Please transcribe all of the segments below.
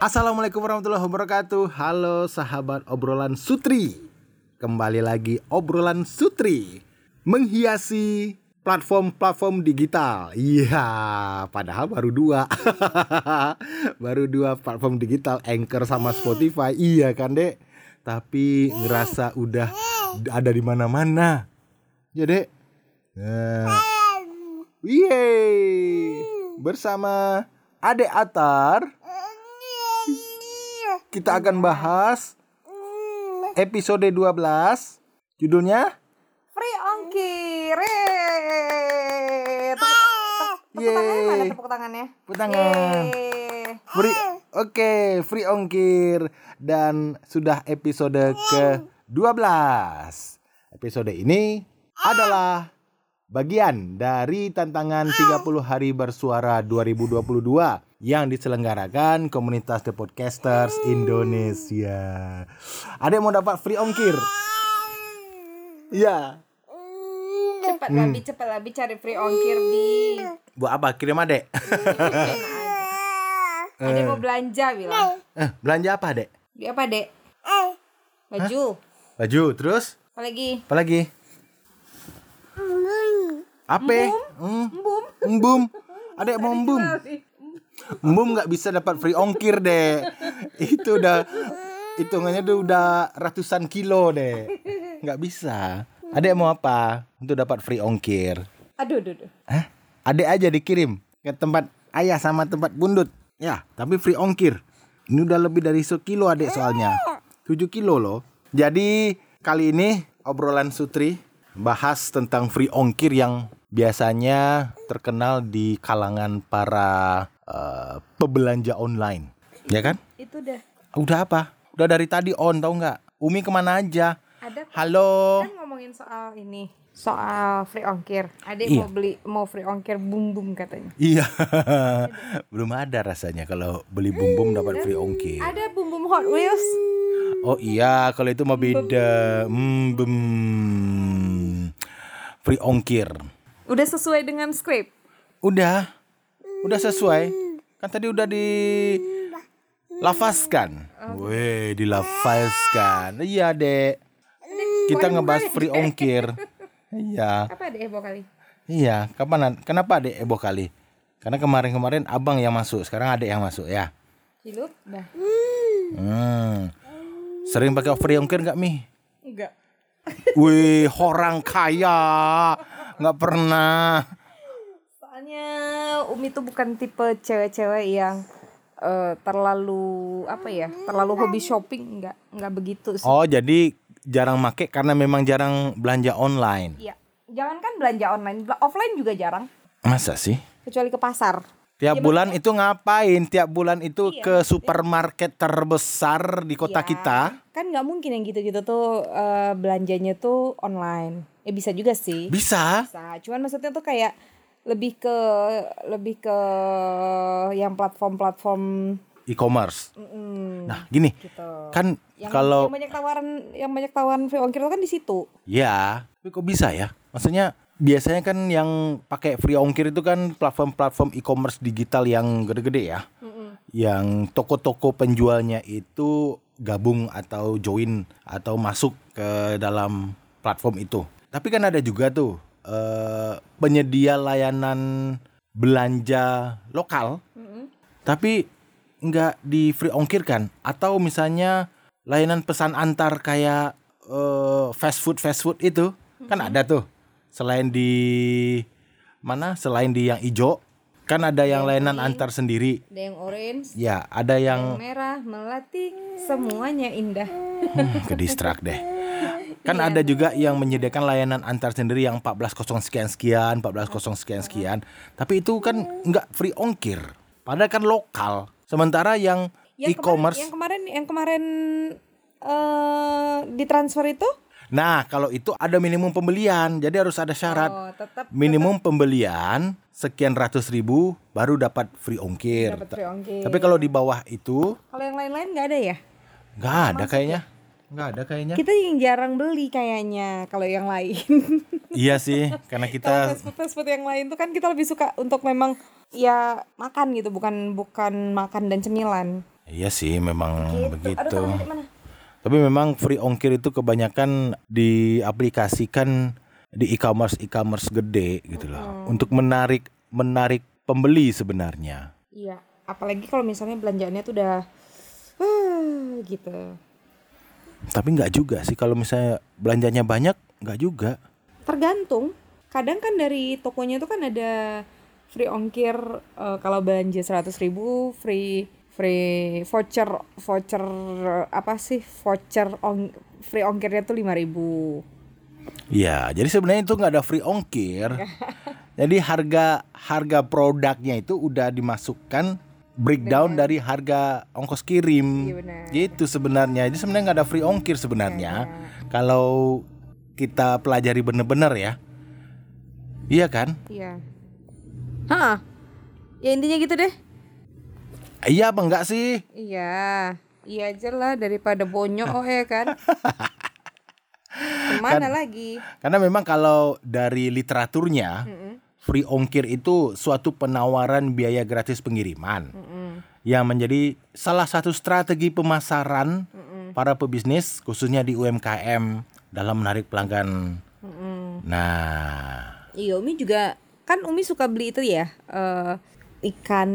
Assalamualaikum warahmatullahi wabarakatuh. Halo sahabat obrolan sutri. Kembali lagi obrolan sutri Menghiasi platform-platform digital. Iya padahal baru dua. Baru dua platform digital Anchor sama Spotify. Iya kan dek? Tapi ngerasa udah ada di mana-mana. Ya dek? Nah. Yeay. Bersama Ade Atar kita akan bahas episode 12 judulnya Free ongkir. Tepuk, tepuk, tepuk tangannya mana tepuk tangannya? Tepuk tangan. Yeay. free oke free ongkir dan sudah episode ke-12. Episode ini adalah bagian dari tantangan 30 hari bersuara 2022 yang diselenggarakan komunitas The Podcasters Indonesia. Ada yang mau dapat free ongkir? Iya. Cepat Hmm. Labi, cepat Labi cari free ongkir bi. Buat apa? Kirim adek. Ada mau belanja bilang. Eh, belanja apa adek? Di apa dek? Baju. Baju, terus? Apa lagi? Apa lagi? Apa? Hmm, Bum. Embum. Adek mau embum. Embum nggak bisa dapat free ongkir deh. Itu udah hitungannya tuh udah ratusan kilo deh. Nggak bisa. Adek mau apa untuk dapat free ongkir? Aduh, aduh, aduh. Hah? Adek aja dikirim ke tempat ayah sama tempat bundut. Ya, tapi free ongkir. Ini udah lebih dari sekilo adek soalnya. 7 kilo loh. Jadi kali ini obrolan Sutri bahas tentang free ongkir yang biasanya terkenal di kalangan para eh, pebelanja online. Ya kan? Itu dah. Udah apa? Udah dari tadi on tau nggak? Umi ke mana aja? Ada Halo. kan ngomongin soal ini. Soal free ongkir. Adek Iya. mau beli mau free ongkir bum bum katanya. Iya, belum ada rasanya kalau beli bum bum dapat free ongkir. Ada bum bum Hot Wheels. Oh iya, kalau itu mah beda. Hmm, bum. Free ongkir. Udah sesuai dengan skrip. Udah, udah sesuai. Kan tadi udah di lafazkan. Weh, dilafazkan. Iya, Dek. Kita ngebahas free ongkir. Iya. Apa ada heboh kali? Iya, kapan kenapa Dek heboh kali? Karena kemarin-kemarin abang yang masuk, sekarang adek yang masuk ya. Cilup? Dah. Hmm. Sering pakai free ongkir nggak Mi? Enggak. Wih, orang kaya. Nggak pernah. Umi tuh bukan tipe cewek-cewek yang eh, terlalu apa ya? Terlalu hobi shopping enggak enggak begitu sih. Oh, jadi jarang make karena memang jarang belanja online. Iya. Jangankan belanja online, offline juga jarang. Masa sih? Kecuali ke pasar. Tiap Ya, bulan itu ngapain? Tiap bulan itu Iya, ke supermarket terbesar di kota Iya. kita. Kan nggak mungkin yang gitu-gitu tuh eh, belanjanya tuh online. Eh bisa juga sih. Bisa. Bisa. Cuman maksudnya tuh kayak lebih ke lebih ke yang platform-platform E-commerce. mm, Nah, gini. gitu. Kan yang, kalau yang banyak tawaran yang banyak tawaran free ongkir itu kan di situ. Ya, tapi kok bisa ya? Maksudnya biasanya kan yang pakai free ongkir itu kan platform-platform e-commerce digital yang gede-gede ya. Yang toko-toko penjualnya itu gabung atau join atau masuk ke dalam platform itu. Tapi kan ada juga tuh eh, penyedia layanan belanja lokal tapi nggak di free ongkir kan? Atau misalnya layanan pesan antar kayak eh, fast food fast food itu kan ada tuh. Selain di mana? Selain di yang hijau kan ada yang layanan antar sendiri. Ada yang orange, ya ada yang yang merah, melati, semuanya indah. hmm, ke distrak deh kan ada juga yang menyediakan layanan antar sendiri yang 14.0 sekian sekian 14.0 sekian sekian. Tapi itu kan nggak free ongkir. Padahal kan lokal. Sementara yang Yang e-commerce yang kemarin yang kemarin eh ditransfer itu? Nah, kalau itu ada minimum pembelian, jadi harus ada syarat. oh, tetap Minimum pembelian sekian ratus ribu baru dapat free ongkir. dapat free ongkir. Tapi kalau di bawah itu Kalau yang lain-lain nggak ada ya? nggak ada kayaknya, nggak ada kayaknya. Kita yang jarang beli kayaknya kalau yang lain. Iya sih, karena kita fast food fast food yang lain tuh kan kita lebih suka untuk memang ya makan gitu, bukan bukan makan dan cemilan. Iya sih memang Gitu. begitu. Aduh, mana? Tapi memang free ongkir itu kebanyakan diaplikasikan di e-commerce e-commerce gede gitu loh. Untuk menarik menarik pembeli sebenarnya. Iya, apalagi kalau misalnya belanjaannya tuh udah uh, gitu. Tapi nggak juga sih kalau misalnya belanjanya banyak nggak juga. Tergantung. Kadang kan dari tokonya tuh kan ada free ongkir eh, kalau belanja 100.000 ribu free free voucher voucher apa sih voucher ong, free ongkirnya tuh 5.000 ribu Ya, jadi sebenarnya itu nggak ada free ongkir. jadi harga harga produknya itu udah dimasukkan breakdown dari harga ongkos kirim. Iya. Gitu sebenarnya. Jadi sebenarnya nggak ada free ongkir sebenarnya. Kalau kita pelajari bener-bener ya. Iya kan? Iya. Hah? Ya intinya gitu deh. Iya apa enggak sih? Iya, iya aja lah daripada bonyok oh ya kan. Ke mana lagi? Karena memang kalau dari literaturnya free ongkir itu suatu penawaran biaya gratis pengiriman. Yang menjadi salah satu strategi pemasaran para pebisnis khususnya di UMKM dalam menarik pelanggan. Nah, Iya, Umi juga kan Umi suka beli itu ya eh, ikan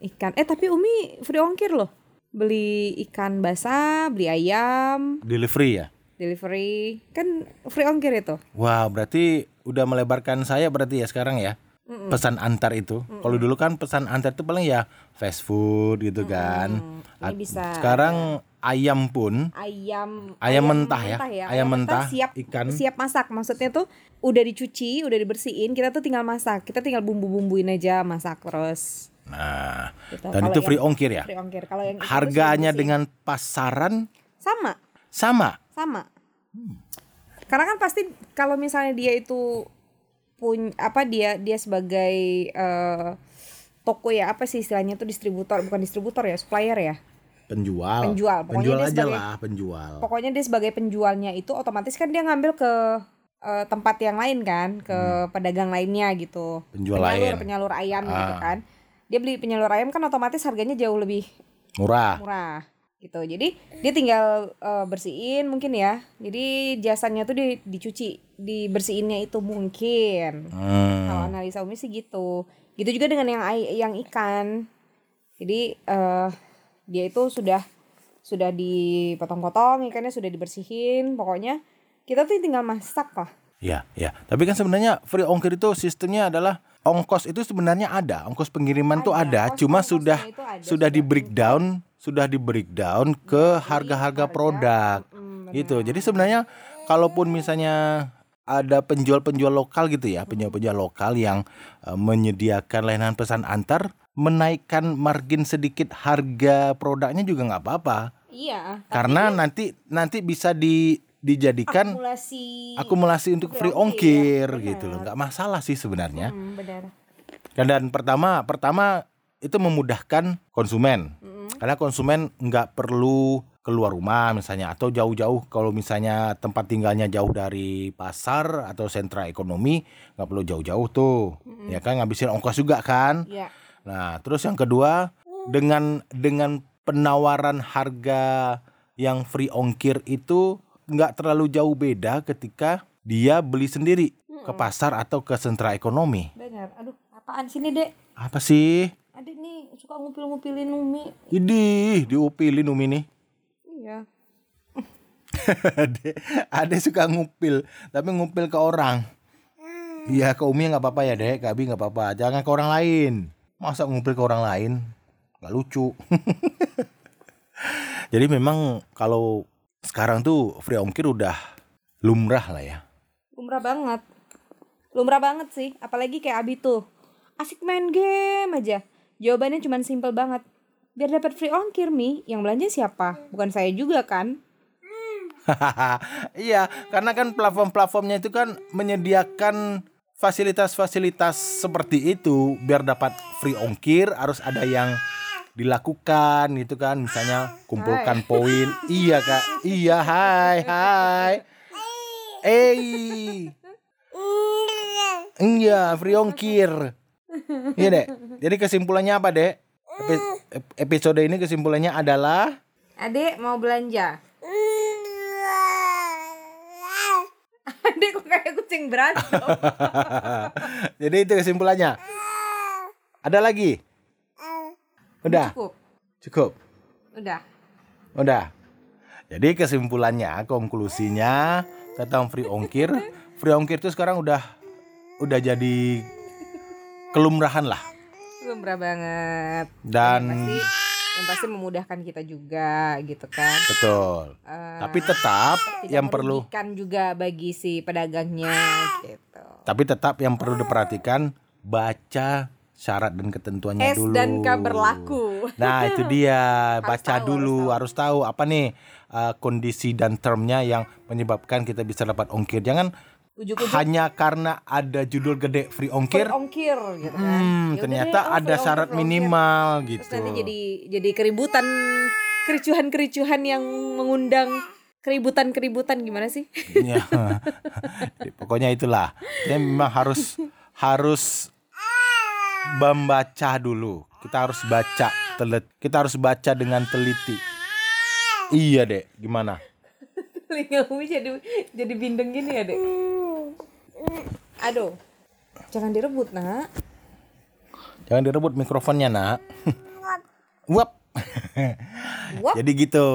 ikan. Eh tapi Umi free ongkir loh. Beli ikan basah, beli ayam, delivery ya. Delivery kan free ongkir itu. Wah, berarti udah melebarkan saya berarti ya sekarang ya. Pesan antar itu. Kalau dulu kan pesan antar itu paling ya fast food gitu kan. Ini bisa Sekarang ayam pun ayam Ayam mentah ya? Ayam mentah, siap ikan. siap masak maksudnya tuh udah dicuci udah dibersihin kita tuh tinggal masak kita tinggal bumbu bumbuin aja masak terus Nah, Gitu. dan Kalau itu yang free ongkir ya. free ongkir kalau yang Harganya dengan pasaran sama sama. sama karena kan pasti kalau misalnya dia itu pun apa dia dia sebagai eh, toko ya apa sih istilahnya tuh distributor bukan distributor ya supplier ya Penjual. Penjual, pokoknya Penjual dia aja sebagai- lah, penjual. pokoknya dia sebagai penjualnya itu otomatis kan dia ngambil ke eh, tempat yang lain kan ke pedagang lainnya gitu Hmm. Penjual penyalur lain. penyalur ayam gitu Ah. kan dia beli penyalur ayam kan otomatis harganya jauh lebih Murah. murah gitu. Jadi dia tinggal eh, bersihin mungkin ya. Jadi jasanya tuh di, dicuci dibersihinnya itu mungkin. Hmm. kalau analisa umi sih gitu. Gitu juga dengan yang yang ikan. Jadi eh dia itu sudah sudah dipotong-potong ikannya sudah dibersihin. Pokoknya kita tuh tinggal masak lah. Ya, ya. Tapi kan sebenarnya free ongkir itu sistemnya adalah ongkos itu sebenarnya ada, ongkos pengiriman tuh Ada, ada, ongkos- cuma ada, sudah sudah di breakdown, sudah di breakdown ke harga-harga produk. Mm, Gitu. Jadi sebenarnya kalaupun misalnya ada penjual-penjual lokal gitu ya, penjual-penjual lokal yang eh, menyediakan layanan pesan antar, menaikkan margin sedikit harga produknya juga nggak apa-apa. iya Karena nanti nanti bisa di dijadikan akumulasi akumulasi untuk free free ongkir. ongkir, gitu loh. Nggak masalah sih sebenarnya. Hmm, benar. Dan, dan pertama pertama itu memudahkan konsumen karena konsumen nggak perlu keluar rumah misalnya atau jauh-jauh kalau misalnya tempat tinggalnya jauh dari pasar atau sentra ekonomi nggak perlu jauh-jauh tuh ya kan ngabisin ongkos juga kan Iya. Nah, terus yang kedua dengan dengan penawaran harga yang free ongkir itu nggak terlalu jauh beda ketika dia beli sendiri ke pasar atau ke sentra ekonomi. benar aduh apaan sini dek Apa sih? Adik nih suka ngupil-ngupilin umi Idih, diupilin Umi nih. iya Ade, Ade suka ngupil, tapi ngupil ke orang. Iya, ke Umi nggak apa-apa ya, Dek. Ke Abi nggak apa-apa. Jangan ke orang lain. Masa ngupil ke orang lain? Nggak lucu. Jadi memang kalau sekarang tuh free ongkir udah lumrah lah ya. lumrah banget lumrah banget sih apalagi kayak Abi tuh asik main game aja jawabannya cuma simple banget. Biar dapat free ongkir mi. Yang belanja siapa? Bukan saya juga kan? Iya, karena kan platform-platformnya itu kan menyediakan fasilitas-fasilitas seperti itu biar dapat free ongkir harus ada yang dilakukan gitu kan. Misalnya kumpulkan poin. Iya kak. Iya hai hai. Eh iya. Free ongkir. Iya dek jadi kesimpulannya apa dek Epi- ep- episode ini kesimpulannya adalah Adik mau belanja. Adik kok kayak kucing berantem. Jadi itu kesimpulannya. Ada lagi? Udah, Cukup. cukup. Udah. Udah. Jadi kesimpulannya, konklusinya tentang free ongkir, free ongkir itu sekarang udah udah jadi kelumrahan lah. Lumrah banget. Dan Yang pasti yang pasti memudahkan kita juga gitu kan. betul. Eh, Tapi tetap tidak yang perlu merugikan juga bagi si pedagangnya gitu. tapi tetap yang perlu diperhatikan baca syarat dan ketentuannya S dulu. dan K berlaku. Nah, itu dia. Harus Baca tahu, dulu, harus harus tahu. apa nih uh, kondisi dan termnya yang menyebabkan kita bisa dapat ongkir. Jangan Ujuk-ujuk hanya karena ada judul gede free ongkir, free ongkir gitu kan. hmm, Ya ternyata deh, oh, ada ongkir, syarat free ongkir. minimal Terus gitu. nanti jadi jadi keributan kericuhan-kericuhan yang mengundang keributan-keributan gimana sih? Ya. Pokoknya itulah. Ya memang harus harus membaca dulu. Kita harus baca telet. Kita harus baca dengan teliti. Iya, Dek. Gimana? Telinga Umi jadi jadi bindeng gini ya, Dek. Aduh. Jangan direbut, Nak. Jangan direbut mikrofonnya, Nak. Wap. Wap. Jadi gitu.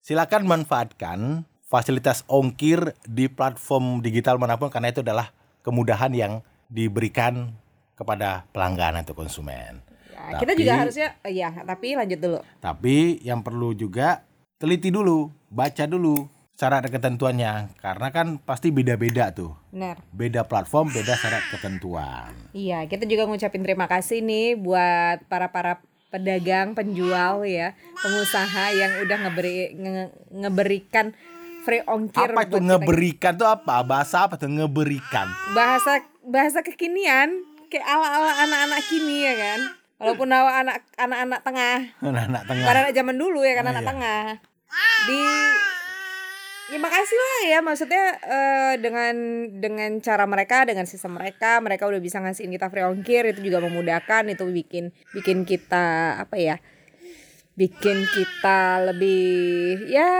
Silakan manfaatkan fasilitas ongkir di platform digital mana pun karena itu adalah kemudahan yang diberikan kepada pelanggan atau konsumen. Ya, kita juga harusnya ya, tapi lanjut dulu. Tapi yang perlu juga teliti dulu, baca dulu syarat dan ketentuannya karena kan pasti beda-beda tuh. Benar. Beda platform, beda syarat ketentuan. Iya, kita juga ngucapin terima kasih nih buat para-para pedagang, penjual ya, pengusaha yang udah ngeberi nge- ngeberikan free ongkir Apa itu buat kita. ngeberikan tuh apa? Bahasa apa tuh ngeberikan? bahasa bahasa kekinian kayak ala-ala anak-anak kini ya kan. Walaupun nawa anak anak-anak tengah, Anak-anak tengah. anak zaman dulu ya kan Oh, anak iya. tengah. Di Ya makasih lah ya. Maksudnya eh, dengan dengan cara mereka dengan sistem mereka mereka udah bisa ngasihin kita free ongkir itu juga memudahkan itu bikin bikin kita apa ya bikin kita lebih ya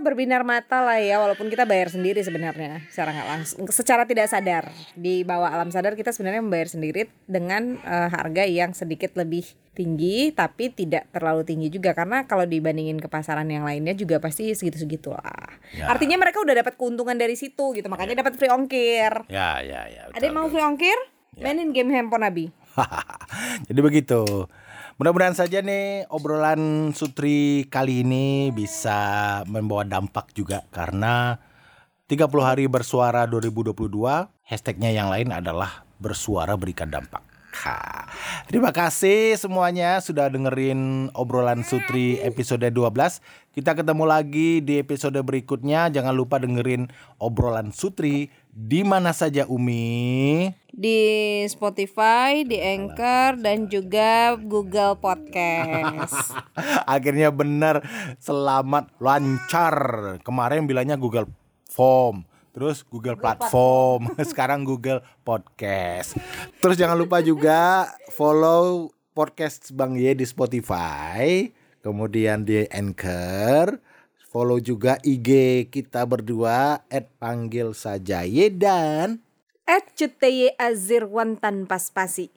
berbinar mata lah ya walaupun kita bayar sendiri sebenarnya secara nggak langsung secara tidak sadar. Di bawah alam sadar kita sebenarnya membayar sendiri dengan eh, harga yang sedikit lebih tinggi tapi tidak terlalu tinggi juga karena kalau dibandingin ke pasaran yang lainnya juga pasti segitu-segitu lah. Ya. artinya mereka udah dapat keuntungan dari situ gitu makanya dapat free ongkir. Ya, ya, ya. ada yang mau free ongkir? Mainin game handphone Abi. Jadi begitu. Mudah-mudahan saja nih obrolan Sutri kali ini bisa membawa dampak juga karena 30 hari bersuara 2022 hashtagnya yang lain adalah bersuara berikan dampak. Ha. Terima kasih semuanya sudah dengerin obrolan Sutri episode 12. Kita ketemu lagi di episode berikutnya. Jangan lupa dengerin obrolan Sutri di mana saja Umi. di Spotify, di Anchor dan juga Google Podcast. Akhirnya benar selamat lancar. Kemarin bilangnya Google Form, terus Google Platform, sekarang Google Podcast. Terus jangan lupa juga follow podcast Bang Ye di Spotify, kemudian di Anchor. Follow juga IG kita berdua @panggil saja Ye dan At Cuteye Azirwan tanpa spasi.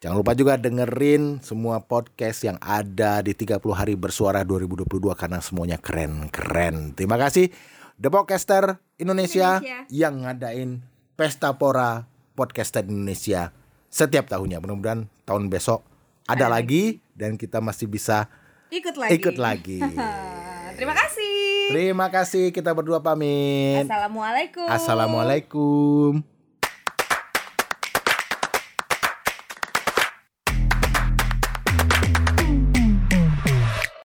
Jangan lupa juga dengerin semua podcast yang ada di 30 hari bersuara 2022 karena semuanya keren-keren. Terima kasih The Podcaster Indonesia, Indonesia. yang ngadain Pesta Pora Podcaster Indonesia setiap tahunnya. Mudah-mudahan tahun besok ada, lagi dan kita masih bisa Ikut lagi. ikut lagi. Terima kasih. Terima kasih kita berdua pamit. Assalamualaikum. Assalamualaikum.